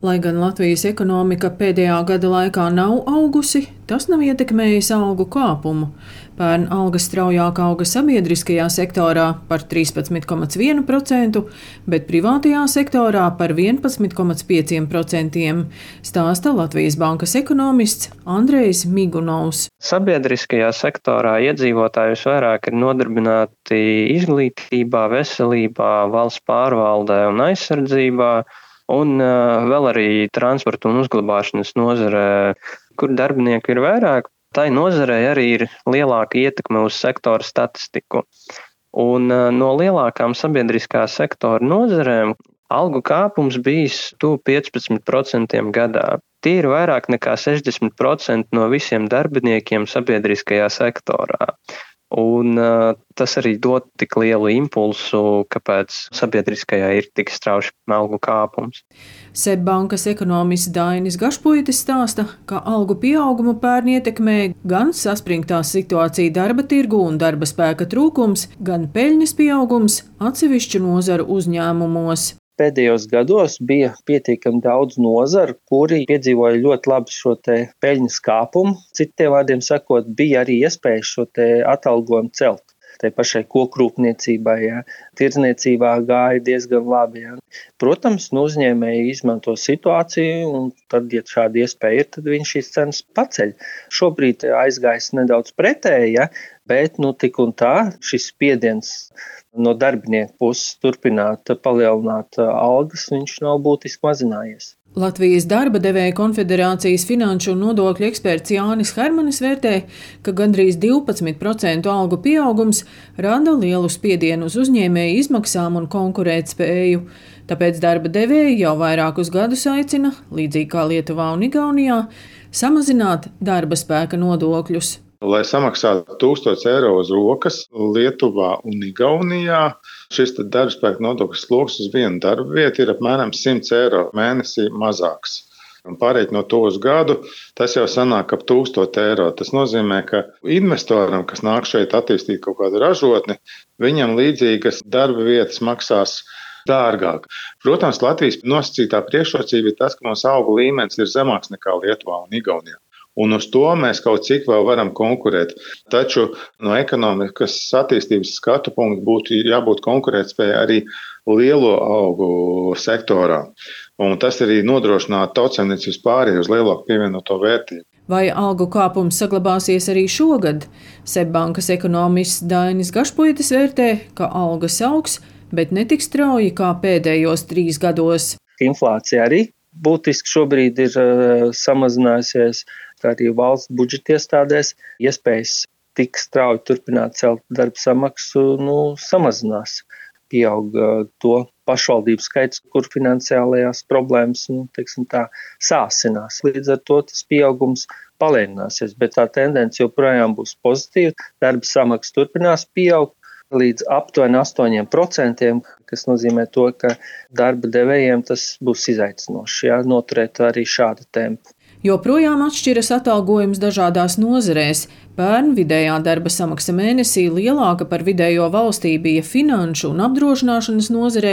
Lai gan Latvijas ekonomika pēdējā gada laikā nav augusi, tas nav ietekmējis algu kāpumu. Pērn algas straujāk auga sabiedriskajā sektorā par 13,1%, bet privātajā sektorā par 11,5%, stāsta Latvijas bankas ekonomists Andrejs Migunovs. Sabiedriskajā sektorā iedzīvotāji visvairāk ir nodarbināti izglītībā, veselībā, valsts pārvaldē un aizsardzībā un uh, vēl arī transporta un uzglabāšanas nozarē, kur darbinieku ir vairāk. Tai nozarei arī ir lielāka ietekme uz sektora statistiku. Un uh, no lielākām sabiedriskā sektora nozarēm algu kāpums bijis tuvu 15% gadā. Tie ir vairāk nekā 60% no visiem darbiniekiem sabiedriskajā sektorā. Un uh, tas arī dod tik lielu impulsu, kāpēc sabiedriskajā ir tik strauji algu kāpums. Seibankas ekonomists Dainis Gašpuitis stāsta, ka algu pieaugumu pērn ietekmē gan saspringtā situācija darba tirgu un darba spēka trūkums, gan peļņas pieaugums atsevišķu nozaru uzņēmumos pēdējos gados bija pietiekami daudz nozaru, kuri piedzīvoja ļoti labu šo peļņas kāpumu. Citiem vārdiem sakot, bija arī iespēja šo atalgojumu celt. Tai pašai kokrūpniecībai, ja, tirdzniecībā gāja diezgan labi. Ja. Protams, nu, uzņēmēji izmanto situāciju, un tad, ja šāda iespēja ir, tad viņš šīs cenas paceļ. Šobrīd aizgājis nedaudz pretēji, ja, bet nu, tik un tā šis spiediens no darbinieku puses turpināt palielināt algas, viņš nav būtiski mazinājies. Latvijas darba devēja konfederācijas finanšu un nodokļu eksperts Jānis Hermanis vērtē, ka gandrīz 12% algu pieaugums rada lielu spiedienu uz uzņēmēju izmaksām un konkurētspēju. Tāpēc darba devēji jau vairākus gadus aicina, līdzīgi kā Lietuvā un Igaunijā, samazināt darba spēka nodokļus. Lai samaksātu 1000 eiro uz rokas Lietuvā un Igaunijā, šis darbspēka nodokļu sloks uz vienu darba vietu ir apmēram 100 eiro mēnesī mazāks. Un pārējot no to uz gadu, tas jau sanāk ap 1000 eiro. Tas nozīmē, ka investoram, kas nāk šeit attīstīt kaut kādu ražotni, viņam līdzīgas darba vietas maksās dārgāk. Protams, Latvijas nosacītā priekšrocība ir tas, ka mūsu auga līmenis ir zemāks nekā Lietuvā un Igaunijā un uz to mēs kaut cik vēl varam konkurēt. Taču no ekonomikas attīstības skatu punkta būtu jābūt konkurētspējai arī lielo augu sektorā. Un tas arī nodrošinātu tautsēmniecības pārēju uz lielāku pievienoto vērtību. Vai algu kāpums saglabāsies arī šogad? Seibankas ekonomists Dainis Gašpuitis vērtē, ka algas augs, bet ne tik strauji kā pēdējos trīs gados. Inflācija arī būtiski šobrīd ir uh, samazinājusies arī valsts budžeta iestādēs, iespējas tik strauji turpināt celt darba samaksu nu, samazinās. Pieauga to pašvaldību skaits, kur finansiālajās problēmas nu, tā, sāsinās. Līdz ar to tas pieaugums palēnināsies, bet tā tendence joprojām būs pozitīva. Darba samaksa turpinās pieaugt līdz aptuveni 8%, kas nozīmē to, ka darba devējiem tas būs izaicinoši, ja, noturēt arī šādu tempu. Joprojām atšķiras atalgojums dažādās nozarēs. Pērn vidējā darba samaksa mēnesī lielāka par vidējo valstī bija finanšu un apdrošināšanas nozarē,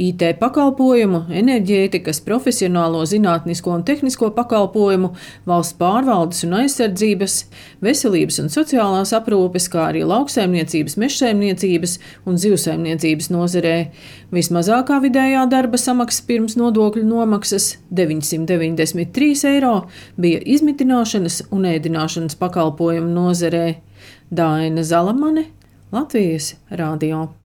IT pakalpojumu, enerģētikas, profesionālo, zinātnisko un tehnisko pakalpojumu, valsts pārvaldes un aizsardzības, veselības un sociālās aprūpes, kā arī lauksaimniecības, mežsaimniecības un zivsaimniecības nozarē. Vismazākā vidējā darba samaksa pirms nodokļu nomaksas - 993 eiro bija izmitināšanas un ēdināšanas pakalpojumu nozarē Daina Zalamane, Latvijas Rādio.